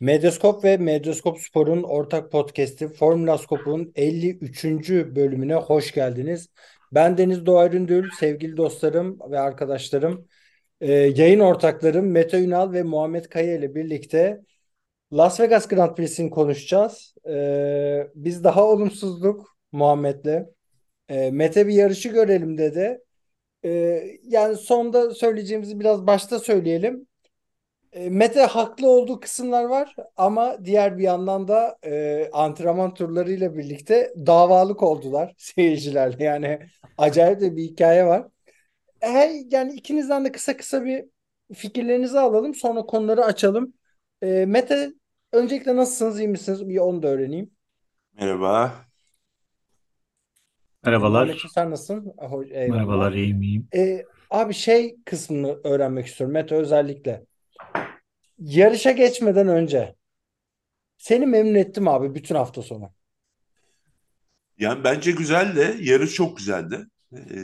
Medyaskop ve Medyaskop Spor'un ortak podcast'i Formula Scope'un 53. bölümüne hoş geldiniz. Ben Deniz Ündül, sevgili dostlarım ve arkadaşlarım, e, yayın ortaklarım Mete Ünal ve Muhammed Kaya ile birlikte Las Vegas Grand Prix'sini konuşacağız. E, biz daha olumsuzduk Muhammed'le. E, Mete bir yarışı görelim dedi. E, yani sonda söyleyeceğimizi biraz başta söyleyelim. E, Mete haklı olduğu kısımlar var ama diğer bir yandan da e, antrenman turlarıyla birlikte davalık oldular seyircilerle. Yani acayip de bir hikaye var. E, yani ikinizden de kısa kısa bir fikirlerinizi alalım sonra konuları açalım. E, Mete öncelikle nasılsınız iyi misiniz bir onu da öğreneyim. Merhaba. Merhabalar. Sen nasılsın? Ah, eyvallah. Merhabalar, iyiyim iyiyim. E, abi şey kısmını öğrenmek istiyorum Mete özellikle. Yarışa geçmeden önce seni memnun ettim abi bütün hafta sonu. Yani bence güzel de yarış çok güzeldi. Ee,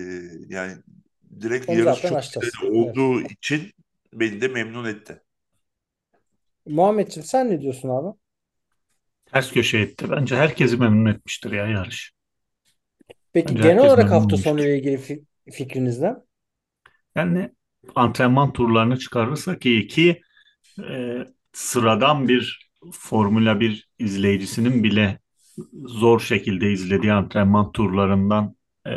yani direkt Onu yarış zaten çok açacağız. güzel olduğu için beni de memnun etti. Muhammedciğim sen ne diyorsun abi? Ters köşe etti. Bence herkesi memnun etmiştir ya yarış. Peki Bence genel herkes olarak memnun hafta olmuştur. sonu ile ilgili fi- fikriniz ne? Yani antrenman turlarını çıkarırsak iyi ki e, sıradan bir Formula 1 izleyicisinin bile zor şekilde izlediği antrenman turlarından e,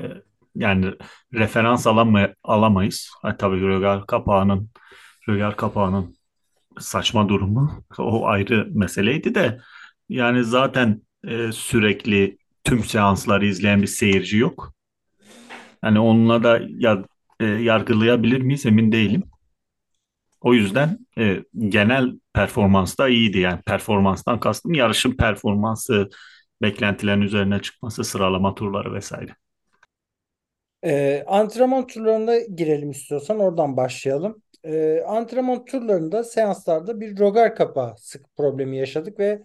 yani referans alama, alamayız. Ha, tabii rögar kapağının rögar kapağının saçma durumu o ayrı meseleydi de yani zaten e, sürekli tüm seansları izleyen bir seyirci yok. Yani onunla da ya, e, yargılayabilir miyiz emin değilim. O yüzden e, genel performans da iyiydi. Yani performanstan kastım yarışın performansı, beklentilerin üzerine çıkması, sıralama turları vesaire. Ee, antrenman turlarına girelim istiyorsan oradan başlayalım. Ee, antrenman turlarında seanslarda bir rogar kapağı sık problemi yaşadık ve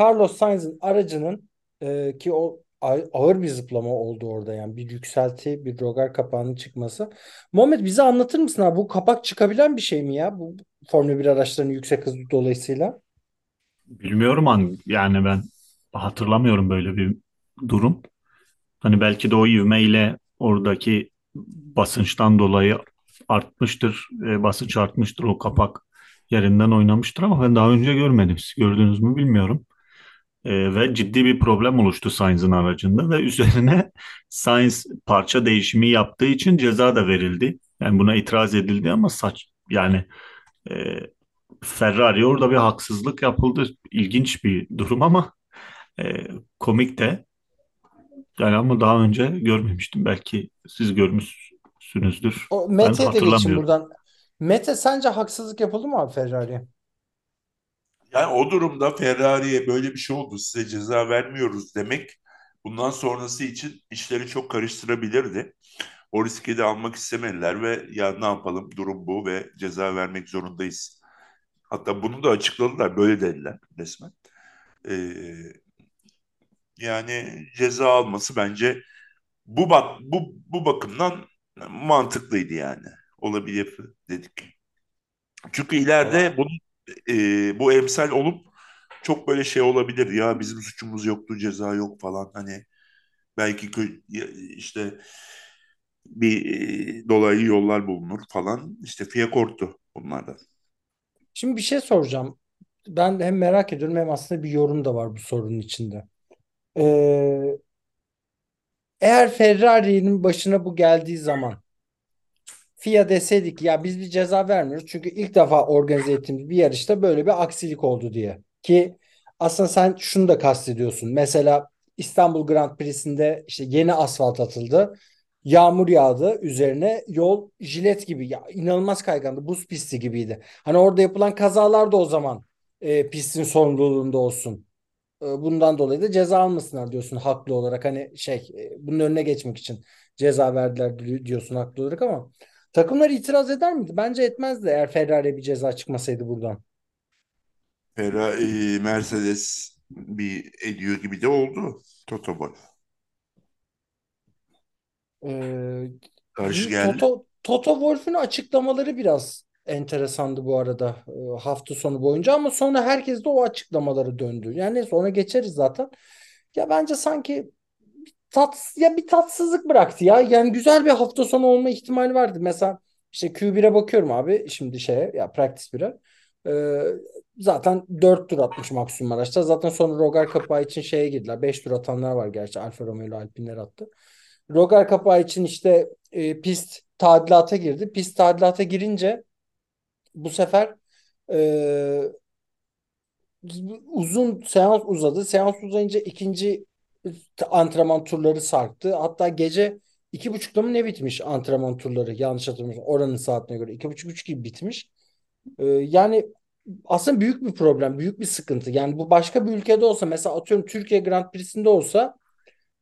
Carlos Sainz'in aracının e, ki o ağır bir zıplama oldu orada yani bir yükselti bir rogar kapağının çıkması. Muhammed bize anlatır mısın abi bu kapak çıkabilen bir şey mi ya bu Formula 1 araçlarının yüksek hızı dolayısıyla? Bilmiyorum an yani ben hatırlamıyorum böyle bir durum. Hani belki de o ivmeyle oradaki basınçtan dolayı artmıştır, e, basınç artmıştır, o kapak yerinden oynamıştır ama ben daha önce görmedim. Siz gördünüz mü bilmiyorum. E, ve ciddi bir problem oluştu Sainz'ın aracında ve üzerine Sainz parça değişimi yaptığı için ceza da verildi. Yani buna itiraz edildi ama saç yani e, Ferrari orada bir haksızlık yapıldı. İlginç bir durum ama e, komik de. Yani ama daha önce görmemiştim. Belki siz görmüşsünüzdür. O Ben de geçeyim hatırlamıyorum. buradan. Mete sence haksızlık yapıldı mı abi Ferrari'ye? Yani o durumda Ferrari'ye böyle bir şey oldu size ceza vermiyoruz demek bundan sonrası için işleri çok karıştırabilirdi. O riski de almak istemediler ve ya ne yapalım durum bu ve ceza vermek zorundayız. Hatta bunu da açıkladılar böyle dediler resmen. Ee, yani ceza alması bence bu bak bu bu bakımdan mantıklıydı yani. Olabilir dedik. Çünkü ileride bunun e, bu emsal olup çok böyle şey olabilir ya bizim suçumuz yoktu ceza yok falan hani belki işte bir e, dolaylı yollar bulunur falan işte FIA korktu bunlardan. Şimdi bir şey soracağım. Ben hem merak ediyorum hem aslında bir yorum da var bu sorunun içinde. Ee, eğer Ferrari'nin başına bu geldiği zaman FIA deseydik ya biz bir ceza vermiyoruz çünkü ilk defa organize ettiğimiz bir yarışta böyle bir aksilik oldu diye. Ki aslında sen şunu da kastediyorsun. Mesela İstanbul Grand Prix'sinde işte yeni asfalt atıldı. Yağmur yağdı üzerine yol jilet gibi ya inanılmaz kaygandı. Buz pisti gibiydi. Hani orada yapılan kazalar da o zaman e, pistin sorumluluğunda olsun. E, Bundan dolayı da ceza almasınlar diyorsun haklı olarak. Hani şey e, bunun önüne geçmek için ceza verdiler di- diyorsun haklı olarak ama takımlar itiraz eder miydi? Bence etmezdi eğer Ferrari'ye bir ceza çıkmasaydı buradan. Ferrari, Mercedes bir ediyor gibi de oldu. Toto Wolff. Ee, Karşı geldi. Toto, Toto Wolff'ün açıklamaları biraz enteresandı bu arada e, hafta sonu boyunca ama sonra herkes de o açıklamaları döndü. Yani neyse ona geçeriz zaten. Ya bence sanki tat ya bir tatsızlık bıraktı ya. Yani güzel bir hafta sonu olma ihtimali vardı. Mesela işte Q1'e bakıyorum abi şimdi şeye ya practice 1'e. Ee, zaten 4 tur atmış maksimum araçta. Zaten sonra Rogar kapağı için şeye girdiler. 5 tur atanlar var gerçi. Alfa Romeo ile Alpine'ler attı. Rogar kapağı için işte e, pist tadilata girdi. Pist tadilata girince bu sefer e, uzun seans uzadı. Seans uzayınca ikinci antrenman turları sarktı. Hatta gece iki buçukta mı ne bitmiş antrenman turları yanlış hatırlamıyorsam oranın saatine göre iki buçuk üç gibi bitmiş. Ee, yani aslında büyük bir problem, büyük bir sıkıntı. Yani bu başka bir ülkede olsa mesela atıyorum Türkiye Grand Prix'sinde olsa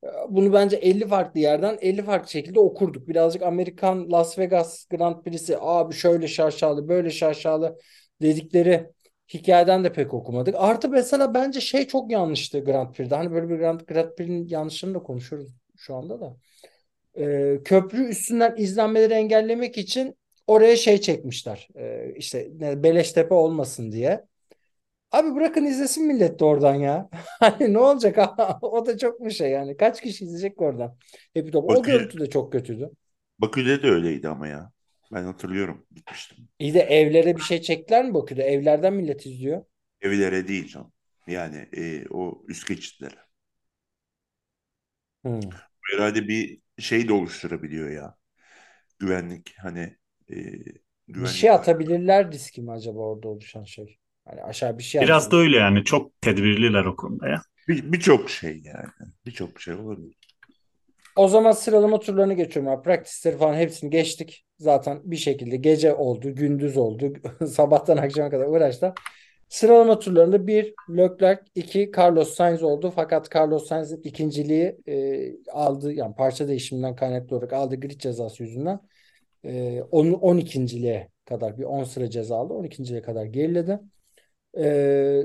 e, bunu bence 50 farklı yerden 50 farklı şekilde okurduk. Birazcık Amerikan Las Vegas Grand Prix'si abi şöyle şaşalı böyle şaşalı dedikleri hikayeden de pek okumadık. Artı mesela bence şey çok yanlıştı Grand Prix'de. Hani böyle bir Grand, Grand Prix'nin yanlışını da konuşuyoruz şu anda da. Ee, köprü üstünden izlenmeleri engellemek için oraya şey çekmişler. Ee, işte ne, Beleştepe olmasın diye. Abi bırakın izlesin millet de oradan ya. Hani ne olacak? O da çok bir şey yani. Kaç kişi izleyecek oradan? Hep top. O görüntü de çok kötüydü. Bakü'de de öyleydi ama ya. Ben hatırlıyorum. Gitmiştim. İyi de evlere bir şey çektiler mi Bakü'de? Evlerden millet izliyor. Evlere değil canım. Yani e, o üst geçitlere. Hmm. Herhalde bir şey de oluşturabiliyor ya. Güvenlik hani e, Bir güvenlik şey atabilirler riski mi acaba orada oluşan şey? Hani aşağı bir şey Biraz da atsın. öyle yani. Çok tedbirliler o konuda ya. Bir- birçok şey yani. Birçok şey olabilir. O zaman sıralama turlarını geçiyorum abi. Practice'leri falan hepsini geçtik. Zaten bir şekilde gece oldu, gündüz oldu. Sabahtan akşama kadar uğraştılar. Sıralama turlarında bir Leclerc, iki Carlos Sainz oldu. Fakat Carlos Sainz'in ikinciliği e, aldı. Yani parça değişiminden kaynaklı olarak aldığı grid cezası yüzünden e, 10, 12.liğe kadar bir 10 sıra ceza aldı. 12.liğe kadar geriledi. E,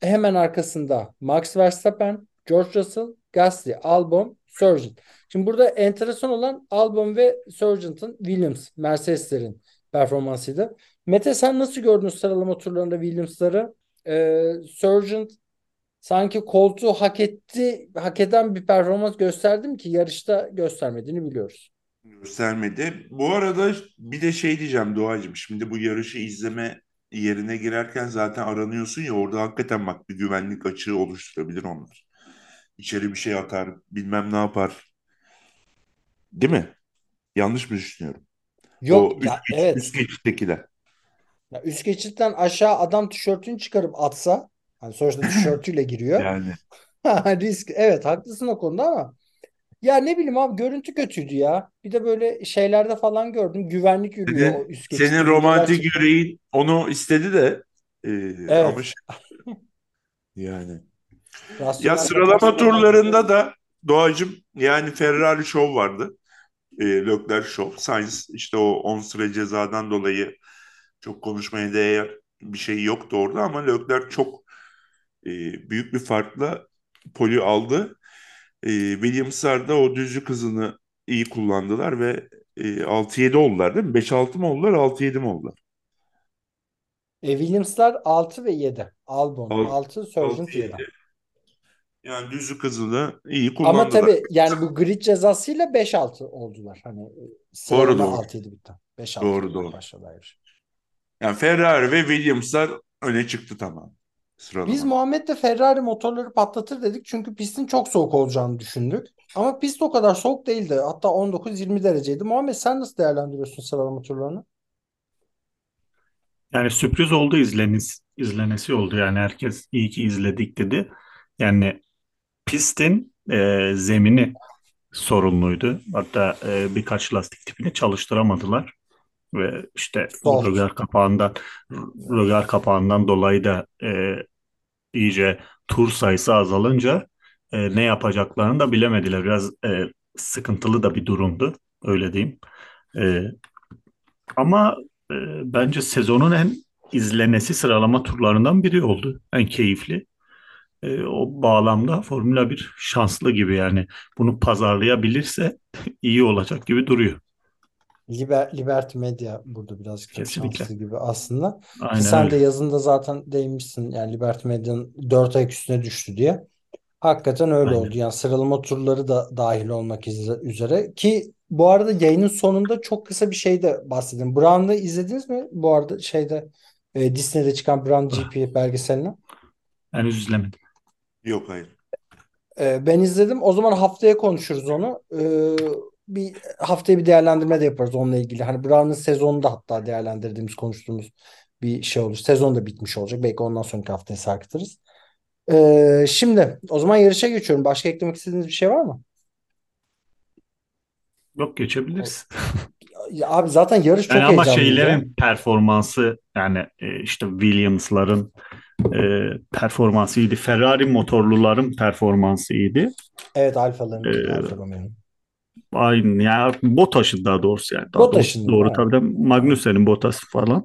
hemen arkasında Max Verstappen, George Russell, Gasly, Albon, Sargent. Şimdi burada enteresan olan Albon ve Sargent'ın Williams, Mercedes'lerin performansıydı. Mete sen nasıl gördün sıralama turlarında Williams'ları? Ee, Sargent sanki koltuğu hak etti, hak eden bir performans gösterdi mi ki yarışta göstermediğini biliyoruz. Göstermedi. Bu arada bir de şey diyeceğim Doğacığım. Şimdi bu yarışı izleme yerine girerken zaten aranıyorsun ya orada hakikaten bak bir güvenlik açığı oluşturabilir onlar. İçeri bir şey atar, bilmem ne yapar. Değil mi? Yanlış mı düşünüyorum? Yok O üst, ya evet. üst geçittekiler. Ya üst geçitten aşağı adam tişörtünü çıkarıp atsa hani sonuçta tişörtüyle giriyor. Yani Risk. Evet haklısın o konuda ama ya ne bileyim abi görüntü kötüydü ya. Bir de böyle şeylerde falan gördüm. Güvenlik yürüyor o senin, üst geçitte. senin romantik yüreğin onu istedi de e, ama Evet. şey, yani. Ya Rasyonel sıralama bakarsan turlarında da Doğacığım yani Ferrari Show vardı. E, Leclerc Show. Sainz işte o 10 sıra cezadan dolayı çok konuşmaya değer bir şey yoktu orada ama Leclerc çok e, büyük bir farkla poli aldı. E, Williams'lar da o düzlük hızını iyi kullandılar ve e, 6-7 oldular değil mi? 5-6 mı oldular 6-7 mi oldular? E, Williams'lar 6 ve 7. Albon 6, Sargent 7. 6-7. Yani düzlük hızını iyi Ama kullandılar. tabii yani bu grid cezasıyla 5-6 oldular. Hani sıralama doğru. 6-7 bitti. 5-6 Doğru, doğru. başladı ayrı. Yani Ferrari ve Williams'lar öne çıktı tamam. Sıralama. Biz Muhammed'le Ferrari motorları patlatır dedik çünkü pistin çok soğuk olacağını düşündük. Ama pist o kadar soğuk değildi. Hatta 19-20 dereceydi. Muhammed sen nasıl değerlendiriyorsun sıralama turlarını? Yani sürpriz oldu izlenis, izlenesi oldu. Yani herkes iyi ki izledik dedi. Yani pistin e, zemini sorunluydu. Hatta e, birkaç lastik tipini çalıştıramadılar. Ve işte Soft. rögar kapağından rögar kapağından dolayı da e, iyice tur sayısı azalınca e, ne yapacaklarını da bilemediler. Biraz e, sıkıntılı da bir durumdu. Öyle diyeyim. E, ama e, bence sezonun en izlenesi sıralama turlarından biri oldu. En keyifli. E, o bağlamda Formula 1 şanslı gibi yani. Bunu pazarlayabilirse iyi olacak gibi duruyor. Liber, Liberty Media burada birazcık da Kesinlikle. şanslı gibi aslında. Aynen sen öyle. de yazında zaten değinmişsin yani Liberty Media'nın 4 ayak üstüne düştü diye. Hakikaten öyle Aynen. oldu. Yani sıralama turları da dahil olmak üzere. Ki bu arada yayının sonunda çok kısa bir şey de bahsedeyim. Brown'ı izlediniz mi? Bu arada şeyde e, Disney'de çıkan Brown GP belgeselini. Henüz izlemedim. Yok hayır. Ee, ben izledim. O zaman haftaya konuşuruz onu. Ee, bir haftaya bir değerlendirme de yaparız onunla ilgili. Hani Brown'ın sezonunda hatta değerlendirdiğimiz, konuştuğumuz bir şey olur. Sezon da bitmiş olacak. Belki ondan sonraki haftaya sarkıtırız. Ee, şimdi o zaman yarışa geçiyorum. Başka eklemek istediğiniz bir şey var mı? Yok geçebiliriz. Ya abi zaten yarış çok Yani ama heyecanlıydı. şeylerin performansı yani e, işte Williams'ların e, performansı iyiydi. Ferrari motorluların performansı iyiydi. Evet Alfa'ların, Ee, Alfa Romeo'nun. Aynı ya Bottas'ın daha doğrusu yani. Daha Bottas'ın, doğrusu, doğru tabii de Magnussen'in Bottas falan.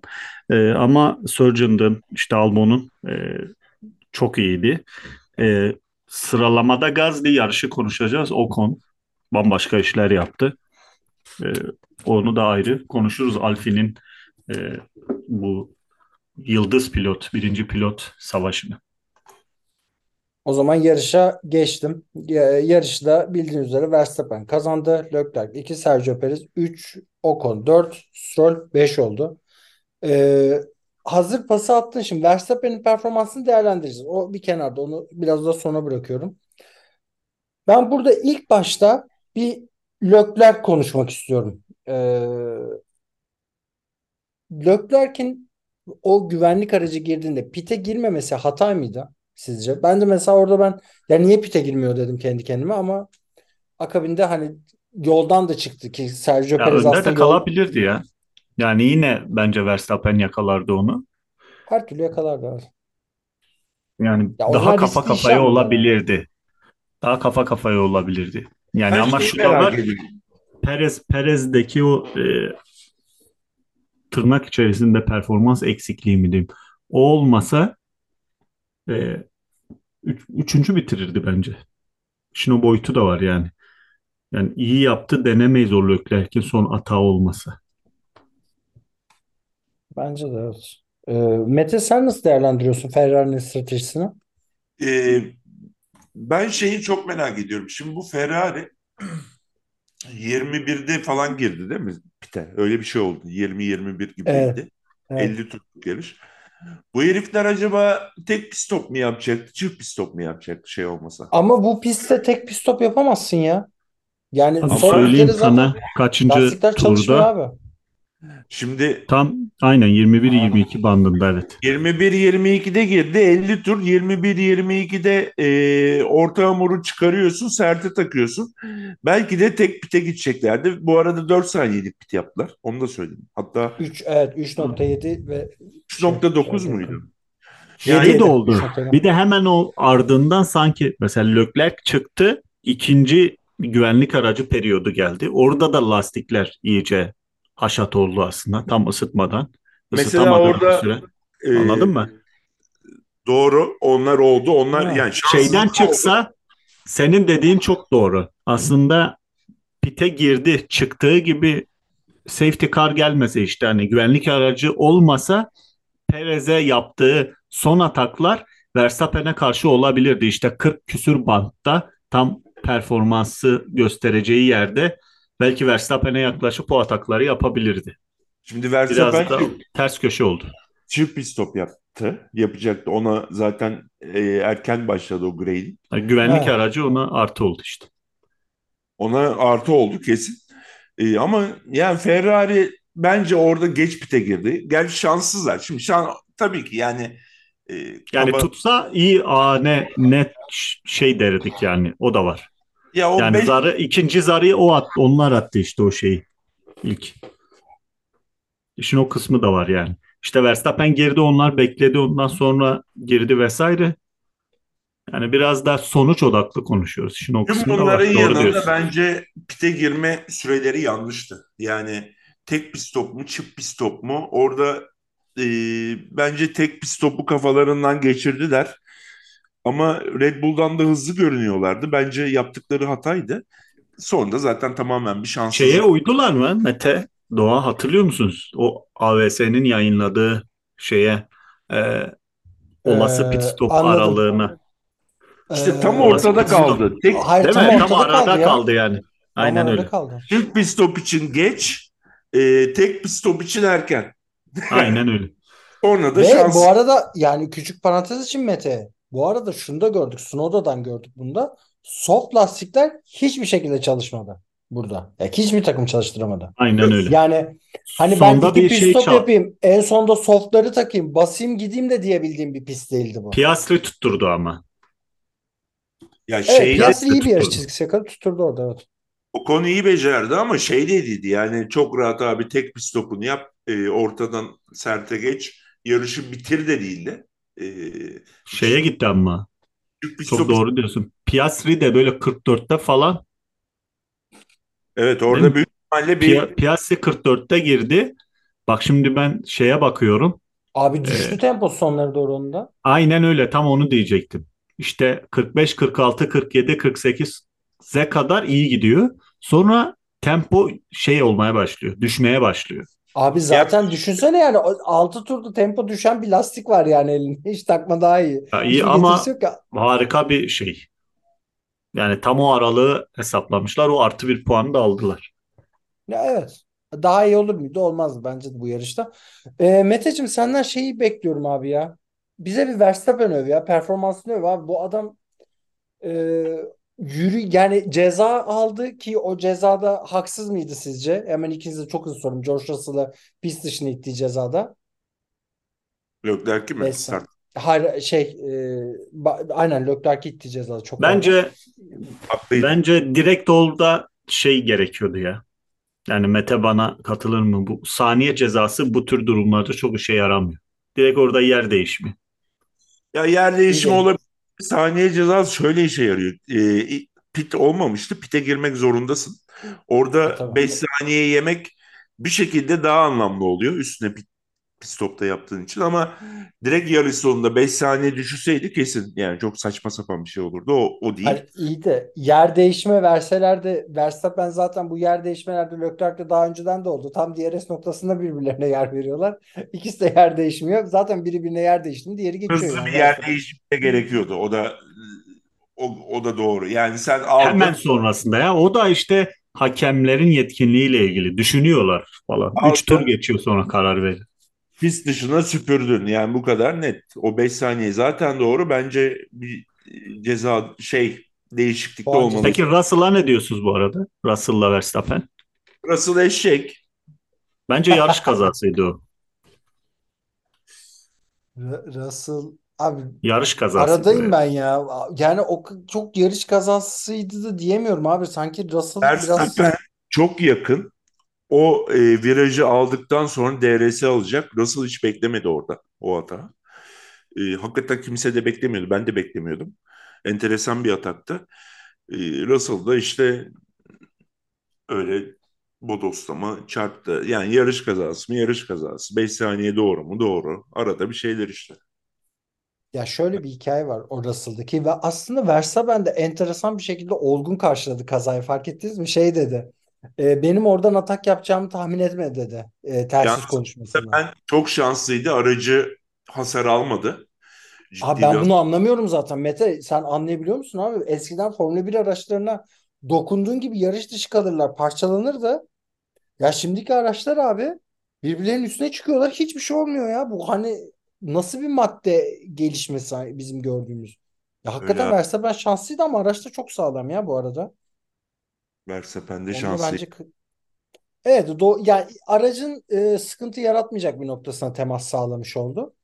E, ama Sargent'ın işte Albon'un e, çok iyiydi. E, sıralamada Gazli yarışı konuşacağız. Ocon bambaşka işler yaptı. E, onu da ayrı konuşuruz. Alfi'nin e, bu yıldız pilot, birinci pilot savaşını. O zaman yarışa geçtim. Ya- Yarışta bildiğiniz üzere Verstappen kazandı. Leclerc 2, Sergio Perez 3, Ocon 4, Stroll 5 oldu. Ee, hazır pası attın şimdi. Verstappen'in performansını değerlendireceğiz. O bir kenarda. Onu biraz da sona bırakıyorum. Ben burada ilk başta bir Leclerc konuşmak istiyorum. Leclerc'in o güvenlik aracı girdiğinde pite girmemesi hata mıydı sizce? Ben de mesela orada ben ya niye pite girmiyor dedim kendi kendime ama akabinde hani yoldan da çıktı ki Sergio Ya Perez aslında de yol kalabilirdi ya. Yani yine bence Verstappen yakalardı onu. her türlü yakalardı. abi. Yani Ya daha kafa kafaya yapmadılar yani. olabilirdi. Daha kafa kafaya olabilirdi. Yani Ben ama şu da var. ediyorum. Perez Perez'deki o e, tırnak içerisinde performans eksikliği mi diyeyim. O olmasa e, üç- üçüncü bitirirdi bence. İşin o boyutu da var yani. Yani iyi yaptı denemeyiz o Leclerc'in son hata olmasa. Bence de evet. Ee, Mete sen nasıl değerlendiriyorsun Ferrari'nin stratejisini? Ee, ben şeyi çok merak ediyorum. Şimdi bu Ferrari 21'de falan girdi değil mi? Pite. Öyle bir şey oldu. 20-21 gibiydi. Evet. Evet. 50 turluk yarış. Bu herifler acaba tek pit stop mu yapacaktı, çift pit stop mu yapacaktı şey olmasa? Ama bu pistte tek pit stop yapamazsın ya. Yani Abi son söyleyeyim sana kaçıncı lastikler çalışmıyor turda abi. Şimdi tam aynen 21-22 bandında evet. 21-22'de girdi, 50 tur 21-22'de e, orta hamuru çıkarıyorsun, serte takıyorsun. Belki de tek pite gideceklerdi. Bu arada 4 saniyelik pit yaptılar. Onu da söyleyeyim. Hatta 3 evet 3.7 ve 3.9 şey, muydu? Yani Yedi, de yedi. oldu. 3.7. Bir de hemen o ardından sanki mesela Leclerc çıktı. ikinci güvenlik aracı periyodu geldi. Orada da lastikler iyice haşat oldu aslında tam ısıtmadan. Mesela orada süre. e, Anladın mı? Doğru. Onlar oldu. Onlar Ha. yani Şeyden oldu. çıksa senin dediğin çok doğru. Aslında pite girdi çıktığı gibi safety car gelmese işte hani güvenlik aracı olmasa Perez'e yaptığı son ataklar Verstappen'e karşı olabilirdi. İşte 40 küsür bantta tam performansı göstereceği yerde belki Verstappen'e yaklaşıp o atakları yapabilirdi. Şimdi Biraz Verstappen da ters köşe oldu. çift pit stop yaptı. Yapacaktı. Ona zaten e, erken başladı o grade. Yani güvenlik Evet. aracı ona artı oldu işte. Ona artı oldu kesin. E, ama yani Ferrari bence orada geç pite girdi. Gerçi şanssızlar. Şimdi şan tabii ki yani e, Yani ama- tutsa iyi aa ne net şey derdik yani o da var. Ya o Yani beş- zarı ikinci zarıyı o attı onlar attı işte o şeyi ilk. İşin o kısmı da var yani. İşte Verstappen girdi onlar bekledi ondan sonra girdi vesaire. Yani biraz da sonuç odaklı konuşuyoruz. Şimdi o Tüm var. bunların Doğru yanında diyorsun. bence pite girme süreleri yanlıştı. Yani tek bir stop mu, çift bir stop mu? Orada e, bence tek bir stopu kafalarından geçirdiler. Ama Red Bull'dan da hızlı görünüyorlardı. Bence yaptıkları hataydı. Sonra da zaten tamamen bir Şeye şanssızlık. uydular mı Mete? Doğa hatırlıyor musunuz? O AVS'nin yayınladığı şeye e, olası pit Ee, stop anladım. aralığına. İşte tam Ee, Olası ortada pit kaldı. Tek, hayır Değil tam mi? Tam ortada arada kaldı ya. kaldı yani. Tam Aynen öyle. kaldı. çift bir stop için geç, e, tek bir stop için erken. Aynen öyle. Sonra da Ve şans. bu arada yani küçük parantez için Mete. Bu arada şunu da gördük. Snowda'dan gördük bunda. Soft lastikler hiçbir şekilde çalışmadı burada. Ya hiçbir takım çalıştıramadı. Aynen öyle. Yani hani ben Sonda iki bir pit şey stop çal. yapayım. En sonda softları takayım. Basayım gideyim de diyebildiğim bir pist değildi bu. Piastri tutturdu ama. Ya Evet şeyde Piastri iyi bir yarış çizgisi yakaladı. Tutturdu orada evet. o konu iyi becerdi ama şey dediydi yani çok rahat abi tek bir stopunu yap, e, ortadan serte geç, yarışı bitir de değildi. E, Şeye gitti ama. Çok stop. doğru diyorsun. Piastri de böyle 44'te falan. Evet orada büyük ihtimalle bir Pia- Piastri 44'te girdi. Bak şimdi ben şeye bakıyorum. Abi düştü Ee, tempo sonları doğru onun da. aynen öyle tam onu diyecektim. İşte 45, 46, 47, 48'e kadar iyi gidiyor. Sonra tempo şey olmaya başlıyor. Düşmeye başlıyor. Abi zaten düşünsene yani 6 turda tempo düşen bir lastik var yani elinde. Hiç takma daha iyi. Ya iyi Hiçbir ama ya. harika bir şey. Yani tam o aralığı hesaplamışlar. O artı bir puanı da aldılar. Ya evet. Daha iyi olur muydu? Olmazdı bence bu yarışta. Ee, Meteciğim senden şeyi bekliyorum abi ya. Bize bir Verstappen öv ya. Performansını öv abi. Bu adam e, yürü yani ceza aldı ki o cezada haksız mıydı sizce? Hemen ikinize çok hızlı sorum. George Russell'ı pist dışına ittiği cezada. Leclerc'i mi? Beş Start. Hayır şey e, aynen Leclerc'i ittiği cezada çok. Bence Haklıydı. bence direkt orada şey gerekiyordu ya. Yani Mete bana katılır mı? Bu saniye cezası bu tür durumlarda çok işe yaramıyor. Direkt orada yer değişimi. Ya yer değişimi olabilir. Saniye cezası şöyle işe yarıyor. Ee, pit olmamıştı. Pite girmek zorundasın. E, Orada tabii. 5 saniye yemek bir şekilde daha anlamlı oluyor. Üstüne pit stopta yaptığın için ama direkt yarış sonunda 5 saniye düşürseydi kesin yani çok saçma sapan bir şey olurdu. O, o değil. Hani iyi de yer değişme verseler de Verstappen zaten bu yer değişmelerde Leclerc'le daha önceden de oldu. Tam DRS noktasında birbirlerine yer veriyorlar. İkisi de yer değişmiyor. Zaten biri birine yer değişti, diğeri geçiyor Hızlı yani bir yer değişimi de gerekiyordu. O da o, o da doğru. Yani sen aldın. Hemen sonrasında ya. O da işte hakemlerin yetkinliğiyle ilgili. Düşünüyorlar falan. Aldın. Üç tur geçiyor sonra karar verir. Pist dışına süpürdün. Yani bu kadar net. O 5 saniye zaten doğru. Bence bir ceza şey değişiklikte Puan olmalı. Peki Russell'a ne diyorsunuz bu arada? Russell'la Verstappen. Russell eşek. Bence yarış kazasıydı o. Russell abi Yarış kazasıydı. aradayım ben ya. Yani o çok yarış kazasıydı da diyemiyorum abi. Sanki Russell biraz Verstappen çok yakın. O e, virajı aldıktan sonra DRS alacak. Russell hiç beklemedi orada o hata. E, hakikaten kimse de beklemiyordu. Ben de beklemiyordum. Enteresan bir ataktı. E, Russell da işte öyle bodoslama çarptı. Yani yarış kazası mı yarış kazası. 5 saniye doğru mu doğru. Arada bir şeyler işte. Ya şöyle bir hikaye var o Russell'daki ve aslında Verstappen de enteresan bir şekilde olgun karşıladı kazayı fark ettiniz mi? Şey dedi. "E, benim oradan atak yapacağımı tahmin etme dedi. E, telsiz Yalnız konuşmasında. Ben çok şanslıydı. Aracı hasar almadı. Ciddi Abi ben bir bunu anlamıyorum zaten. Mete sen anlayabiliyor musun abi? Eskiden Formula 1 araçlarına dokunduğun gibi yarış dışı kalırlar, parçalanırdı. Ya şimdiki araçlar abi birbirlerinin üstüne çıkıyorlar. Hiçbir şey olmuyor ya. Bu hani nasıl bir madde gelişmesi bizim gördüğümüz. Ya hakikaten Öyle. Verstappen şanslıydı ama araç da çok sağlam ya bu arada. Verstappen de şanslı. bence Evet, do yani aracın e, sıkıntı yaratmayacak bir noktasına temas sağlamış oldu.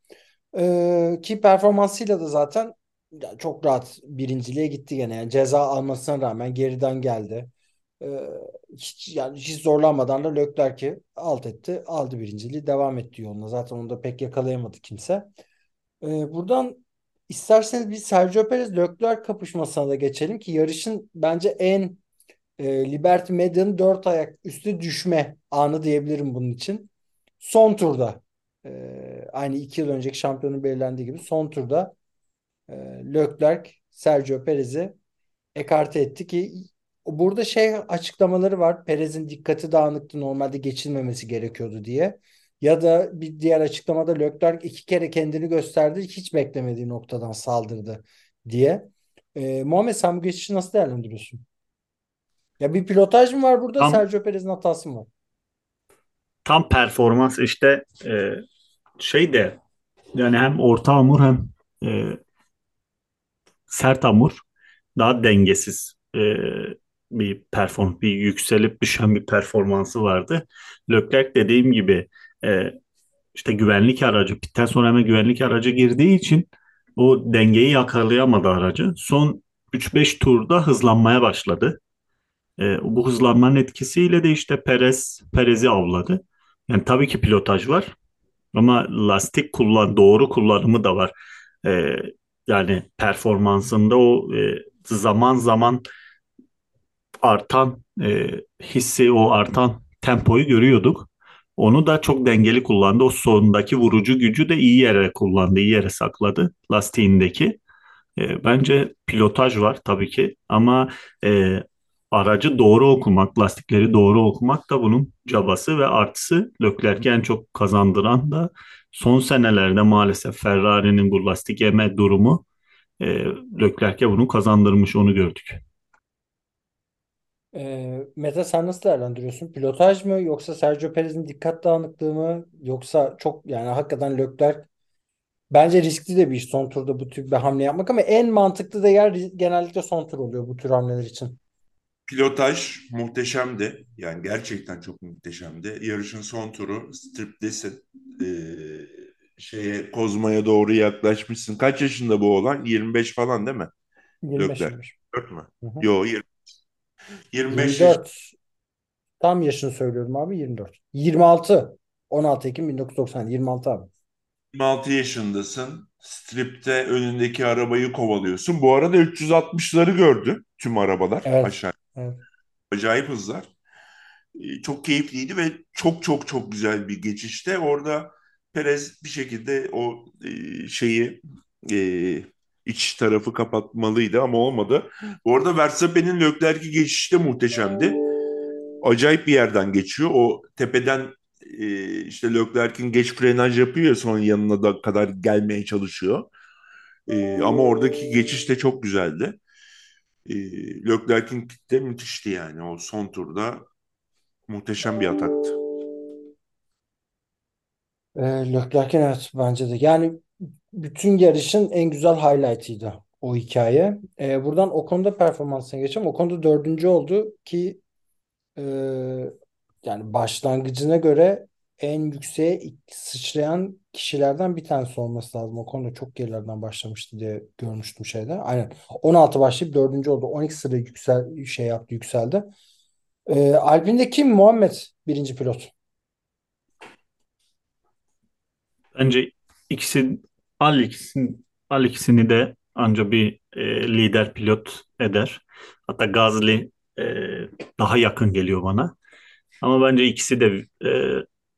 E, ki performansıyla da zaten ya çok rahat birinciliğe gitti gene. Yani ceza almasına rağmen geriden geldi. E, hiç yani hiç zorlanmadan da Leclerc'i alt etti, aldı birinciliği, devam etti yoluna. Zaten onu da pek yakalayamadı kimse. E, buradan isterseniz bir Sergio Perez Leclerc kapışmasına da geçelim ki yarışın bence en e, Liberty Media'nın dört ayak üstü düşme anı diyebilirim bunun için. Son turda e, aynı iki yıl önceki şampiyonun belirlendiği gibi son turda e, Leclerc Sergio Perez'i ekarte etti ki burada şey açıklamaları var. Perez'in dikkati dağınıktı normalde geçilmemesi gerekiyordu diye. Ya da bir diğer açıklamada Leclerc iki kere kendini gösterdi. Hiç beklemediği noktadan saldırdı diye. E, Muhammed sen bu geçişi nasıl değerlendiriyorsun? Ya bir pilotaj mı var burada? Tam, Sergio Perez'in hatası mı var? tam performans işte e, şey de yani hem orta hamur hem e, sert hamur daha dengesiz e, bir perform, bir yükselip düşen bir performansı vardı. Leclerc dediğim gibi e, işte güvenlik aracı, pitten sonra hemen güvenlik aracı girdiği için o dengeyi yakalayamadı aracı. Son 3-5 turda hızlanmaya başladı. E, bu hızlanmanın etkisiyle de işte Perez Perez'i avladı. Yani tabii ki pilotaj var ama lastik kullan doğru kullanımı da var. E, yani performansında o e, zaman zaman artan e, hissi, o artan tempoyu görüyorduk. Onu da çok dengeli kullandı. O sondaki vurucu gücü de iyi yere kullandı, iyi yere sakladı lastiğindeki. E, bence pilotaj var tabii ki ama e, aracı doğru okumak, lastikleri doğru okumak da bunun cabası ve artısı. Leclerc'i en çok kazandıran da son senelerde maalesef Ferrari'nin bu lastik yeme durumu e, Leclerc'e bunu kazandırmış onu gördük. E, Mete sen nasıl değerlendiriyorsun? Pilotaj mı yoksa Sergio Perez'in dikkat dağınıklığı mı yoksa çok yani hakikaten Leclerc bence riskli de bir iş son turda bu tür bir hamle yapmak ama en mantıklı da yer genellikle son tur oluyor bu tür hamleler için. Pilotaj muhteşemdi. Yani gerçekten çok muhteşemdi. Yarışın son turu striptesin. Ee, şeye Kozma'ya doğru yaklaşmışsın. Kaç yaşında bu olan? 25 falan değil mi? 25 Leclerc. 25. 4 mü? Hı hı. Yo 20. 25 yaş, 24. Tam yaşını söylüyorum abi 24. 26. 16 Ekim 1990. 26 abi. 26 yaşındasın. Stripte önündeki arabayı kovalıyorsun. Bu arada 360'ları gördü tüm arabalar Evet. aşağı. Evet. Acayip hızlar. Ee, Çok keyifliydi ve çok çok çok güzel bir geçişte. Orada Perez bir şekilde o e, şeyi e, iç tarafı kapatmalıydı ama olmadı. Bu arada Verstappen'in Leclerc'i geçişi de muhteşemdi. Acayip bir yerden geçiyor. O tepeden e, işte Leclerc'in geç frenaj yapıyor ya sonra yanına da kadar gelmeye çalışıyor. Ama oradaki geçiş de çok güzeldi. E, Leclerc'in pit de müthişti yani. O son turda muhteşem bir ataktı. Ee, Leclerc'in evet bence de. Yani bütün yarışın en güzel highlight'ıydı o hikaye. Ee, buradan o konuda performansına geçelim. O konuda dördüncü oldu ki e, yani başlangıcına göre en yükseğe sıçrayan kişilerden bir tanesi olması lazım. O konuda çok gerilerden başlamıştı diye görmüştüm şeyde. Aynen. 16 başlayıp dördüncü oldu. 12 sıra yüksel şey yaptı, yükseldi. Ee, Alpine'de kim? Muhammed birinci pilot. Bence ikisi al ikisini, al ikisini de anca bir e, lider pilot eder. Hatta Gazli e, daha yakın geliyor bana. Ama bence ikisi de e,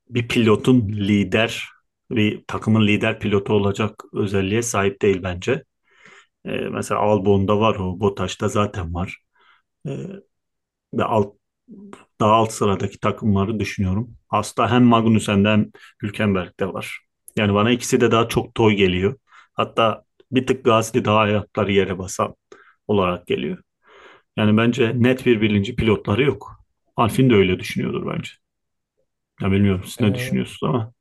bir pilotun lider, bir takımın lider pilotu olacak özelliğe sahip değil bence. E, mesela Albon'da var o, Bottas'ta zaten var. E, ve alt, daha alt sıradaki takımları düşünüyorum. Hasta hem Magnussen'de hem Hülkenberg'de var. Yani bana ikisi de daha çok toy geliyor. Hatta bir tık Gasly daha ayakları yere basan olarak geliyor. Yani bence net bir birinci pilotları yok. Alfin de öyle düşünüyordur bence. Ya bilmiyorum siz ne Ee, düşünüyorsunuz ama.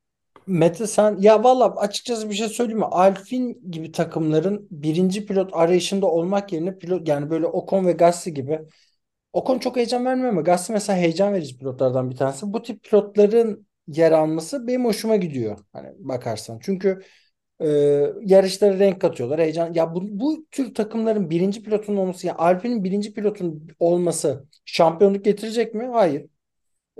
Mete sen ya valla açıkçası bir şey söyleyeyim mi? Alpine gibi takımların birinci pilot arayışında olmak yerine pilot yani böyle Ocon ve Gasly gibi Ocon çok heyecan vermiyor ama Gasly mesela heyecan verici pilotlardan bir tanesi. Bu tip pilotların yer alması benim hoşuma gidiyor. Hani bakarsan. Çünkü e, yarışlara renk katıyorlar. Heyecan. Ya bu, bu tür takımların birinci pilotun olması ya Alpine'in birinci pilotun olması şampiyonluk getirecek mi? Hayır.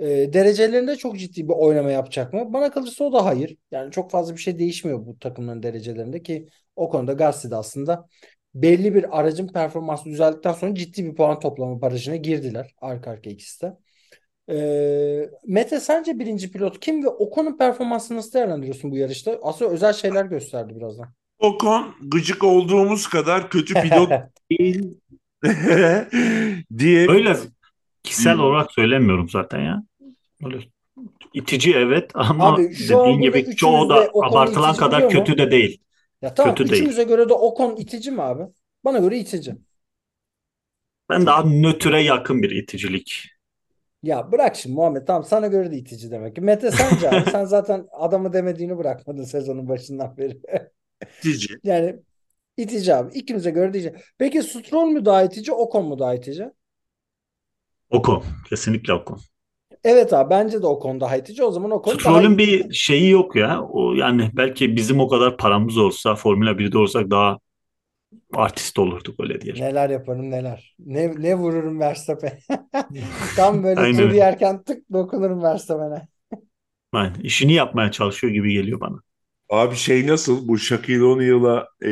E, derecelerinde çok ciddi bir oynama yapacak mı? Bana kalırsa o da hayır. Yani çok fazla bir şey değişmiyor bu takımların derecelerinde ki o konuda Gasly de aslında belli bir aracın performansı düzeldikten sonra ciddi bir puan toplama barajına girdiler. Arka arka ikisi de. E, Mete sence birinci pilot kim ve Ocon'un performansını nasıl değerlendiriyorsun bu yarışta? Aslında özel şeyler gösterdi birazdan. Ocon gıcık olduğumuz kadar kötü pilot değil diye Öyle kişisel olarak söylemiyorum zaten ya. Öyle itici evet ama Abi dediğin gibi çoğu da abartılan kadar mu? kötü de değil. Ya tamam Kötü değil. üçümüze göre de Ocon itici mi abi? Bana göre itici. Ben daha nötre yakın bir iticilik. Ya bırak şimdi Muhammed tamam sana göre de itici demek ki. Mete sence abi sen zaten adamı demediğini bırakmadın sezonun başından beri. itici. Yani itici abi. İkimize göre de itici. Peki Stroll mü daha itici, Ocon mu daha itici? Ocon. Kesinlikle Ocon. Evet abi bence de Ocon daha itici. O zaman Ocon daha Stroll'ün bir şeyi yok ya. O yani belki bizim o kadar paramız olsa Formula 1'de olsak daha artist olurduk öyle diyelim. Neler yaparım neler. Ne, ne vururum Verstappen. Tam böyle Aynen tur yerken tık dokunurum Verstappen'e. Yani işini yapmaya çalışıyor gibi geliyor bana. Abi şey nasıl bu Shaquille O'Neal'a e,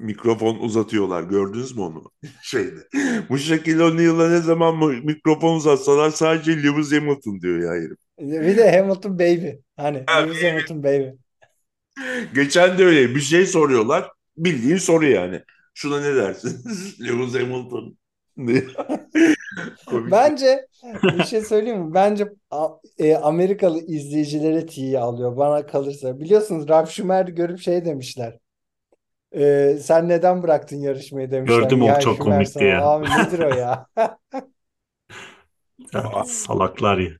mikrofon uzatıyorlar. Gördünüz mü onu? Şeyde. Bu Shaquille O'Neal'a ne zaman mı mikrofon uzatsalar sadece Lewis Hamilton diyor ya herif. Bir de Hamilton baby. Hani Ha, Lewis Hamilton baby. Geçen de öyle bir şey soruyorlar. Bildiğin soru yani. Şuna ne dersin? Lewis Hamilton. Bence bir şey söyleyeyim mi? Bence e, Amerikalı izleyicilere tiye alıyor bana kalırsa. Biliyorsunuz Ralf Schumacher görüp şey demişler. E, sen neden bıraktın yarışmayı demişler. Gördüm o Ya çok Schumacher komikti sana, ya. Abi nedir o ya? Ya, salaklar ya.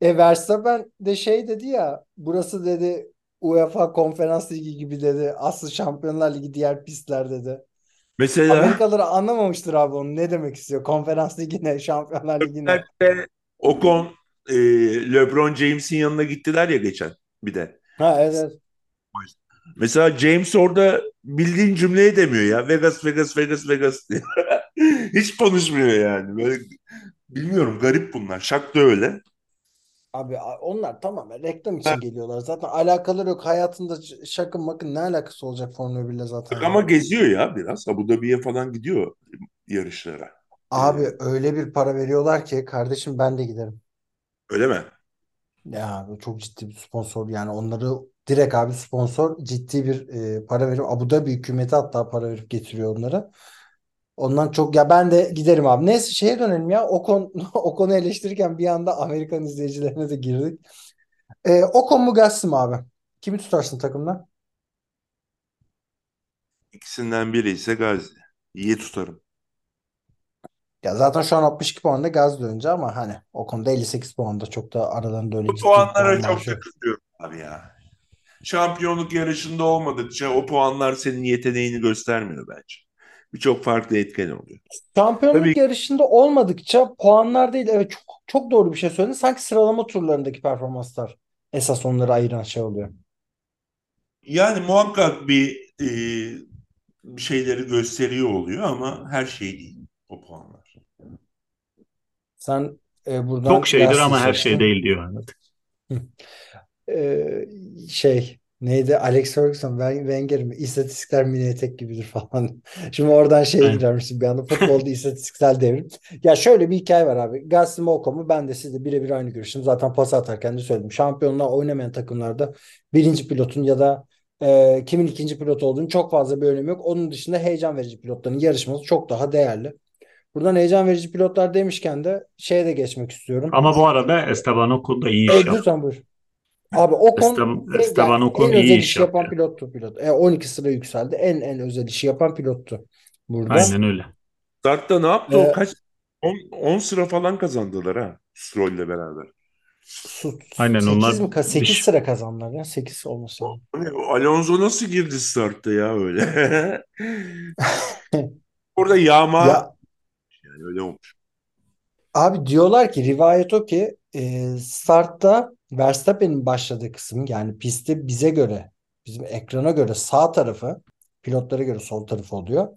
E Verstappen de şey dedi ya burası dedi UEFA Konferans Ligi gibi dedi. Asıl Şampiyonlar Ligi diğer pistler dedi. Mesela Amerikalılar anlamamıştır abi onu ne demek istiyor. Konferans Ligi ne, Şampiyonlar Ligi ne? Nerede Ocon e, LeBron James'in yanına gittiler ya geçen bir de. Ha evet. Mesela James orada bildiğin cümleyi demiyor ya. Vegas, Vegas, Vegas, Vegas diyor. Hiç konuşmuyor yani. Böyle bilmiyorum garip bunlar. Şak da öyle. Abi onlar tamamen reklam için geliyorlar. Zaten alakaları yok. Hayatında şakın makın ne alakası olacak Formula 1 ile zaten. Ama geziyor ya biraz. Abu Dhabi'ye falan gidiyor yarışlara. Abi öyle bir para veriyorlar ki kardeşim ben de giderim. Öyle mi? Ya çok ciddi bir sponsor yani onları direkt abi sponsor ciddi bir e, para verip Abu Dhabi hükümeti hatta para verip getiriyor onları. Ondan çok ya ben de giderim abi. Neyse şeye dönelim ya. Ocon Ocon'u eleştirirken bir anda Amerikan izleyicilerine de girdik. E, Ocon mu Gasly mi abi? Kimi tutarsın takımda? İkisinden biri ise Gazi. İyi tutarım. Ya zaten şu an 62 puanda Gazze önce ama hani Ocon'da 58 puanda çok da aralarında öyle Bu ciddi puanlara puan çok takılıyorum abi ya. Şampiyonluk yarışında olmadıkça o puanlar senin yeteneğini göstermiyor bence. Birçok farklı etken oluyor. Şampiyonluk Tabii. yarışında olmadıkça puanlar değil. Evet çok çok doğru bir şey söyledin. Sanki sıralama turlarındaki performanslar esas onları ayıran şey oluyor. Yani muhakkak bir e, şeyleri gösteriyor oluyor ama her şey değil o puanlar. Sen e, buradan Çok şeydir ama her şey değil diyor. Evet. Ee, şey neydi Alex Ferguson Wen- Wenger mi istatistikler mini etek gibidir falan. Şimdi oradan şeye Aynen. girermişsin bir anda futbolda istatistiksel devrim. Ya şöyle bir hikaye var abi. Gasly mi Ocon mu? Ben de sizle birebir aynı görüşüm. Zaten pas atarken de söyledim. Şampiyonluğa oynamayan takımlarda birinci pilotun ya da e, kimin ikinci pilot olduğunu çok fazla bir önemi yok. Onun dışında heyecan verici pilotların yarışması çok daha değerli. Buradan heyecan verici pilotlar demişken de şeye de geçmek istiyorum. Ama bu arada Esteban Ocon da iyi E, iş yaptı. lütfen buyur. Abi Ocon Esteban, en, Esteban yani Ocon en iyi özel iş işi yapan yaptı. pilottu pilot. E, 12 sıra yükseldi. En en özel işi yapan pilottu burada. Aynen öyle. Start'ta ne yaptı Ee, o? Kaç 10 sıra falan kazandılar ha Stroll'le beraber. Su- Aynen 8 onlar mi? 8 bir- sıra kazandılar ya. 8 olması lazım. O Alonso nasıl girdi startta ya öyle? Orada yağma Ya yani öyle olmuş. abi diyorlar ki rivayet o ki e, startta Verstappen'in başladığı kısım yani pistte bize göre bizim ekrana göre sağ tarafı pilotlara göre sol tarafı oluyor.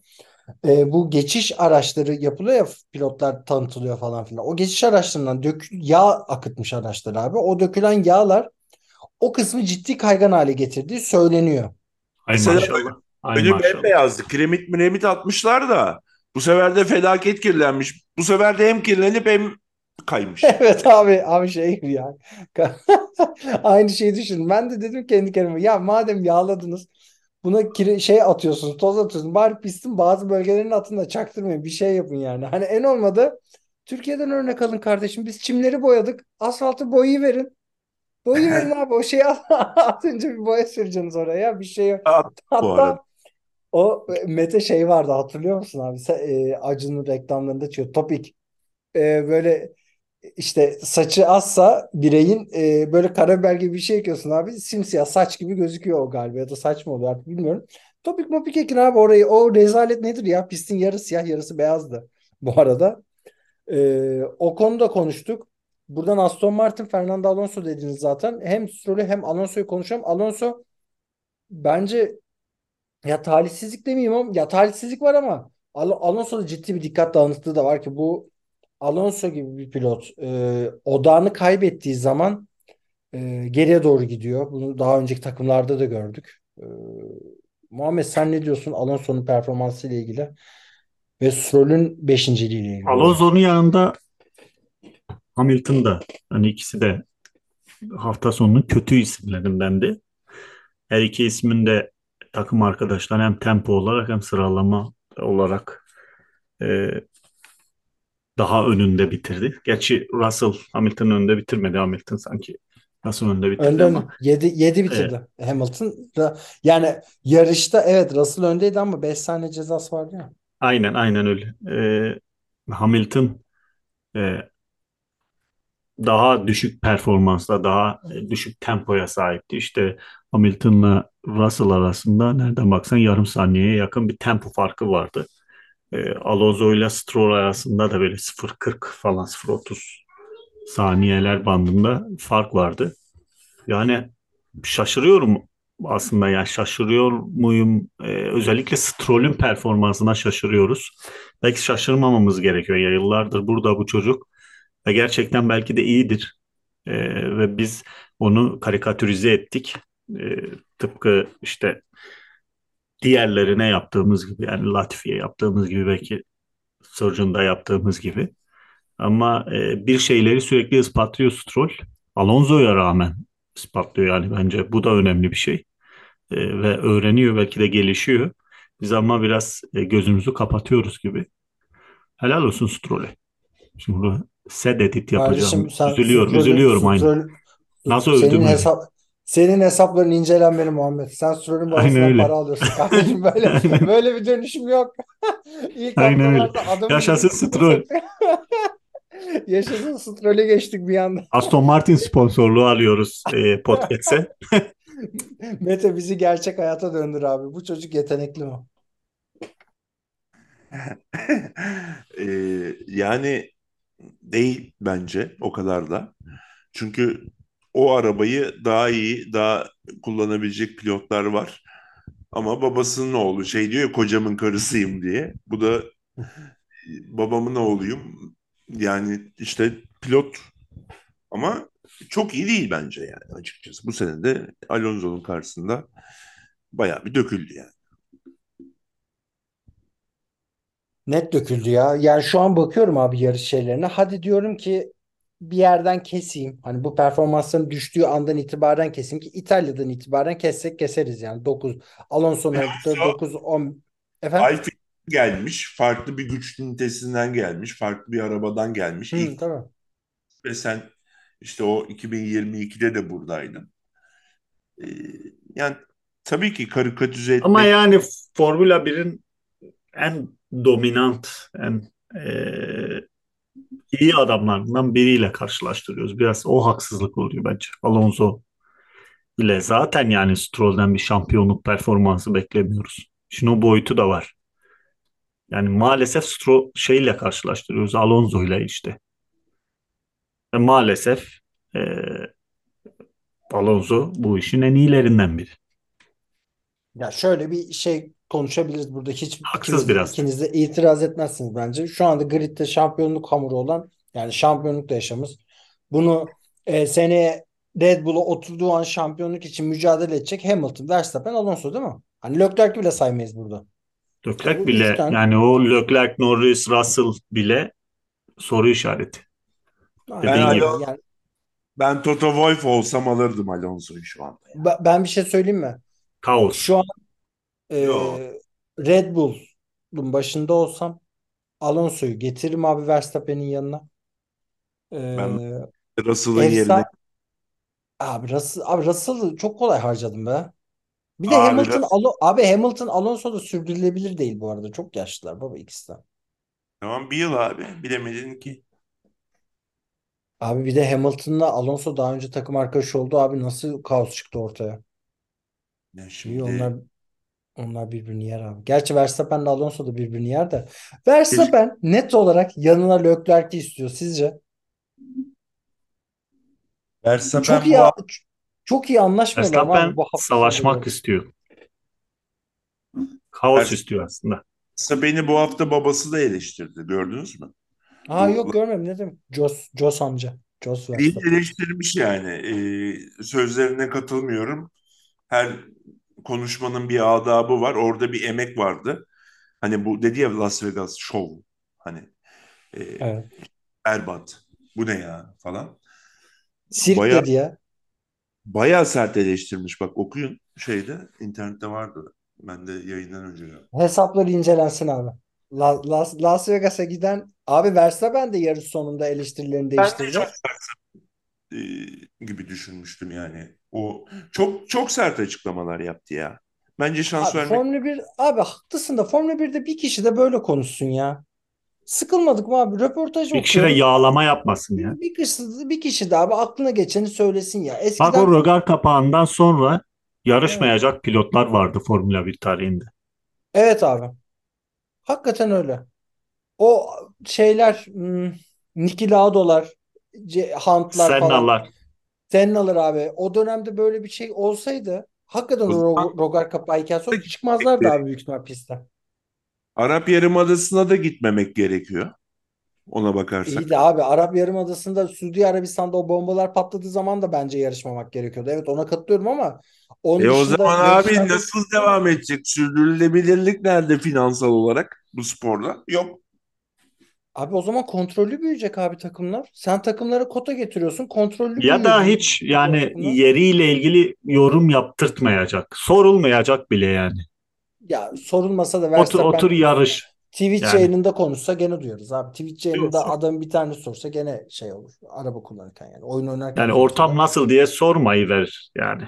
E, bu geçiş araçları yapılıyor ya pilotlar tanıtılıyor falan filan. O geçiş araçlarından dök yağ akıtmış araçlar abi. O dökülen yağlar o kısmı ciddi kaygan hale getirdiği söyleniyor. Ay Mesela maşallah. Önü bembeyazdı. Kiremit miremit atmışlar da bu sefer de felaket kirlenmiş. Bu sefer de hem kirlenip hem kaymış. Evet abi abi şey ya. Aynı şeyi düşün. Ben de dedim kendi kendime ya madem yağladınız buna kire, şey atıyorsunuz, toz atıyorsunuz. Bari pistin bazı bölgelerinin atın da çaktırmayın. Bir şey yapın yani. Hani en olmadı Türkiye'den örnek alın kardeşim. Biz çimleri boyadık. Asfaltı boyayı verin. Boyayı verin abi. O şeyi atınca bir boya süreceksiniz oraya. Bir şey yok. At Hatta o Mete şey vardı hatırlıyor musun abi? Sen, e, Acun'un reklamlarında çıkıyor. Topik. E, böyle işte saçı azsa bireyin e, böyle karabiber gibi bir şey ekiyorsun abi. Simsiyah saç gibi gözüküyor o galiba ya da saç mı oluyor artık bilmiyorum. Topik mopik ekin abi orayı. O rezalet nedir ya? Pistin yarı siyah yarısı beyazdı bu arada. E, o konuda konuştuk. Buradan Aston Martin, Fernando Alonso dediniz zaten. Hem Stroll'ü hem Alonso'yu konuşalım. Alonso bence ya talihsizlik demeyeyim ama ya talihsizlik var ama Al Alonso'da ciddi bir dikkat dağınıklığı da var ki bu Alonso gibi bir pilot e, odağını kaybettiği zaman e, geriye doğru gidiyor. Bunu daha önceki takımlarda da gördük. E, Muhammed sen ne diyorsun Alonso'nun performansı ile ilgili ve Stroll'ün beşinciliği ile ilgili? Alonso'nun yanında Hamilton da hani ikisi de hafta sonunun kötü isimlerinden de. Her iki ismin de takım arkadaşlar hem tempo olarak hem sıralama olarak e, daha önünde bitirdi. Gerçi Russell Hamilton'ın önünde bitirmedi. Hamilton sanki Russell önünde bitirdi Önden ama 7 7 bitirdi Hamilton. Ra- Yani yarışta evet Russell öndeydi ama 5 saniye cezası vardı ya. aynen aynen öyle. E, Hamilton e, daha düşük performansla, daha düşük tempoya sahipti. İşte Hamilton'la Russell arasında nereden baksan yarım saniyeye yakın bir tempo farkı vardı. E, Alonso ile Stroll arasında da böyle 0.40 falan 0.30 saniyeler bandında fark vardı. Yani şaşırıyorum aslında yani şaşırıyor muyum? E, özellikle Stroll'ün performansına şaşırıyoruz. Belki şaşırmamamız gerekiyor ya yıllardır burada bu çocuk ve gerçekten belki de iyidir. Ee, ve biz onu karikatürize ettik. Ee, tıpkı işte diğerlerine yaptığımız gibi yani Latifi'ye yaptığımız gibi belki Surgeon'da yaptığımız gibi. Ama e, bir şeyleri sürekli ispatlıyor Stroll. Alonso'ya rağmen ispatlıyor yani bence bu da önemli bir şey. E, ve öğreniyor belki de gelişiyor. Biz ama biraz e, gözümüzü kapatıyoruz gibi. Helal olsun Stroll'e. Şimdi burada set edit yapacağım. Kardeşim sen üzülüyorum, Stroll'ün- üzülüyorum aynı. Stroll- Nasıl senin öldüm öyle? hesap senin hesapların incelenmeli Muhammed. Sen babasından öyle. para alıyorsun kardeşim. Böyle böyle bir dönüşüm yok. İlk Aynen öyle. Yaşasın Stroll. Yaşasın Stroll'e geçtik bir anda. Aston Martin sponsorluğu alıyoruz e, podcast'e. Mete bizi gerçek hayata döndür abi. Bu çocuk yetenekli mi? Ee, yani değil bence o kadar da. Çünkü o arabayı daha iyi, daha kullanabilecek pilotlar var. Ama babasının oğlu şey diyor ya kocamın karısıyım diye. Bu da babamın oğluyum. Yani işte pilot ama çok iyi değil bence yani açıkçası. Bu sene de Alonso'nun karşısında bayağı bir döküldü yani. Net döküldü ya. Yani şu an bakıyorum abi yarış şeylerine. Hadi diyorum ki bir yerden keseyim. Hani bu performansların düştüğü andan itibaren keseyim ki İtalya'dan itibaren kessek keseriz yani. 9 Alonso'nun yaptığı Alonso- 9 10 efendim. Alfa gelmiş, farklı bir güç ünitesinden gelmiş, farklı bir arabadan gelmiş. Hı, İlk tamam. ve sen işte o 2022'de de buradaydın. Ee, yani tabii ki karikatüze etmek Ama yani Formula 1'in en dominant, en e, iyi adamlarından biriyle karşılaştırıyoruz. Biraz o haksızlık oluyor bence. Alonso ile zaten yani Stroll'den bir şampiyonluk performansı beklemiyoruz. Şimdi o boyutu da var. Yani maalesef Stroll şeyle karşılaştırıyoruz. Alonso ile işte. Ve maalesef e, Alonso bu işin en iyilerinden biri. Ya şöyle bir şey konuşabiliriz burada. Hiç Haksız ikiniz biraz. ikiniz de itiraz etmezsiniz bence. Şu anda gridde şampiyonluk hamuru olan yani şampiyonluk da yaşamız. Bunu e, seneye Red Bull'a oturduğu an şampiyonluk için mücadele edecek Hamilton, Verstappen, Alonso değil mi? Hani Leclerc'i bile saymayız burada. Leclerc Bu bile tane- yani o Leclerc, Norris, Russell bile soru işareti. Aynen Dediğin gibi. Yani Ben Toto Wolff olsam alırdım Alonso'yu şu anda. ben ben bir şey söyleyeyim mi? Kaos. Şu an e, Yo. Red Bull'un başında olsam Alonso'yu getiririm abi Verstappen'in yanına. E, Ben- Russell'ın yerine. Abi Russell, abi Russell'ı çok kolay harcadım be. Bir de Abi Hamilton Russell- Alo abi Hamilton Alonso da sürdürülebilir değil bu arada. Çok yaşlılar baba ikisi de. Tamam bir yıl abi. Bilemedin ki. Abi bir de Hamilton'la Alonso daha önce takım arkadaşı oldu abi nasıl kaos çıktı ortaya. Ya İyi şimdi onlar onlar birbirini yer abi. Gerçi Verstappen'le Alonso da birbirini yer de. Verstappen net olarak yanına Leclerc'i istiyor sizce? Verstappen Çok iyi bu çok iyi anlaşmıyorlar ama Verstappen abi bu savaşmak sonları. istiyor. Kaos Verstappen- istiyor aslında. beni bu hafta babası da eleştirdi. Gördünüz mü? Aa Bu- yok görmedim ne demek? Jos, Jos amca. Jos Verstappen. eleştirmiş yani. Ee, sözlerine katılmıyorum. Her konuşmanın bir adabı var. Orada bir emek vardı. Hani bu dedi ya Las Vegas Show. Hani e, Evet. berbat. Bu ne ya falan. Sirk Bayağı- dedi ya. Bayağı sert eleştirmiş. Bak okuyun şeyde internette vardı. Ben de yayından önce. Hesapları incelensin abi. La- Las, Las Vegas'a giden abi Verstappen de yarış sonunda eleştirilerini Ben de değiştirdi. çok sert e, gibi düşünmüştüm yani. O çok çok sert açıklamalar yaptı ya. Bence şans Abi vermek Formula 1 abi haklısın da Formula 1'de bir kişi de böyle konuşsun ya. Sıkılmadık mı abi? Röportaj Bir kişi de yağlama yapmasın ya. Bir kişi, bir kişi de abi aklına geçeni söylesin ya. Bak Eskiden o rögar kapağından sonra yarışmayacak pilotlar vardı Formula 1 tarihinde. evet abi. Hakikaten öyle. O şeyler hmm, Niki Laudo'lar, Ce- Hunt'lar falan. Sennalar. Senna'lar abi. O dönemde böyle bir şey olsaydı hakikaten O o zaman- Ro- Rogar hikayesi sonra çıkmazlardı abi büyük ihtimal piste. Arap Yarımadası'na da gitmemek gerekiyor. Ona bakarsak. İyi de abi Arap Yarımadası'nda Suudi Arabistan'da o bombalar patladığı zaman da bence yarışmamak gerekiyordu. Evet ona katılıyorum ama onun E o dışında zaman abi yarışlarda- nasıl devam edecek? Sürdürülebilirlik nerede finansal olarak bu sporda? Yok. Abi o zaman kontrollü büyüyecek abi takımlar. Sen takımlara kota getiriyorsun. Kontrollü Ya da hiç yani takımlar. yeriyle ilgili yorum yaptırtmayacak. Sorulmayacak bile yani. Ya sorulmasa da Otur, Verstappen otur yarış. Twitch Yani. yayınında konuşsa gene duyarız abi. Twitch yayınında sor. adam bir tane sorsa gene şey olur. Araba kullanırken yani. Oyun oynarken. Yani ortam nasıl diye sormayı ver yani.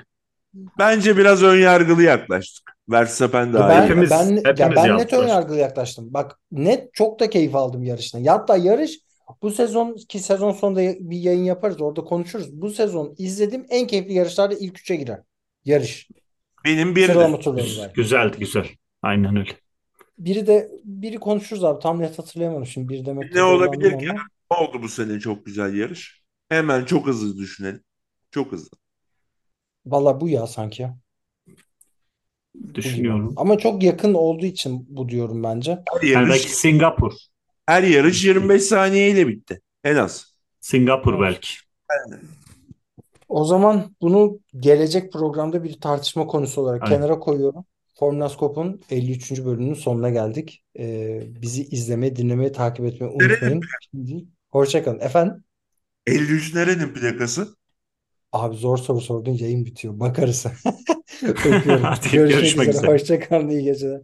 Bence biraz ön yargılı yaklaştık. Verstappen de Ya ben, Hepimiz- ben, ya hepimiz ben net ön yargılı yaklaştım. Bak net çok da keyif aldım yarıştan. Ya hatta yarış bu sezon ki sezon sonunda bir yayın yaparız orada konuşuruz. Bu sezon izlediğim en keyifli yarışlarda ilk üçe girer. Yarış. benim bir yani. Güzeldi güzel. Aynen öyle. Biri de biri konuşuruz abi. Tam net hatırlayamadım şimdi. Bir demek ne olabilir ki? Ne oldu bu sene çok güzel yarış? Hemen çok hızlı düşünelim. Çok hızlı. Valla bu ya sanki. Bu gibi. Düşünüyorum. Ama çok yakın olduğu için bu diyorum bence. Her Yani yarış, belki Singapur. her yarış 25 saniyeyle bitti. En az. Singapur Evet. belki. O zaman bunu gelecek programda bir tartışma konusu olarak Aynen. kenara koyuyorum. Formülaskop'un 53. bölümünün sonuna geldik. Ee, bizi izlemeye, dinlemeye, takip etmeyi unutmayın. Şimdi, hoşçakalın. Efendim? 53 nerenin plakası? Abi zor soru sordun yayın bitiyor. Bakarız. Öpüyorum. Hadi Görüşmek görüşmek üzere. üzere. Hoşçakalın. İyi geceler.